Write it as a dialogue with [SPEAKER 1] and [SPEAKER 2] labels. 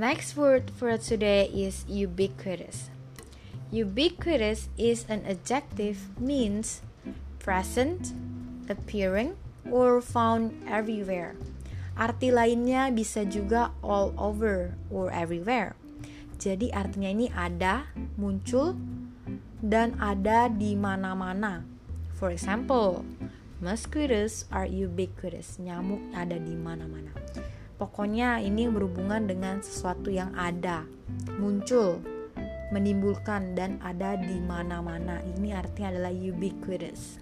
[SPEAKER 1] Next word for today is ubiquitous. Ubiquitous is an adjective means present, appearing, or found everywhere. Arti lainnya bisa juga all over or everywhere. Jadi artinya ini ada, muncul, dan ada di mana-mana. For example, mosquitoes are ubiquitous. Nyamuk ada di mana-mana. Pokoknya ini berhubungan dengan sesuatu yang ada, muncul, menimbulkan dan ada di mana-mana. Ini artinya adalah ubiquitous.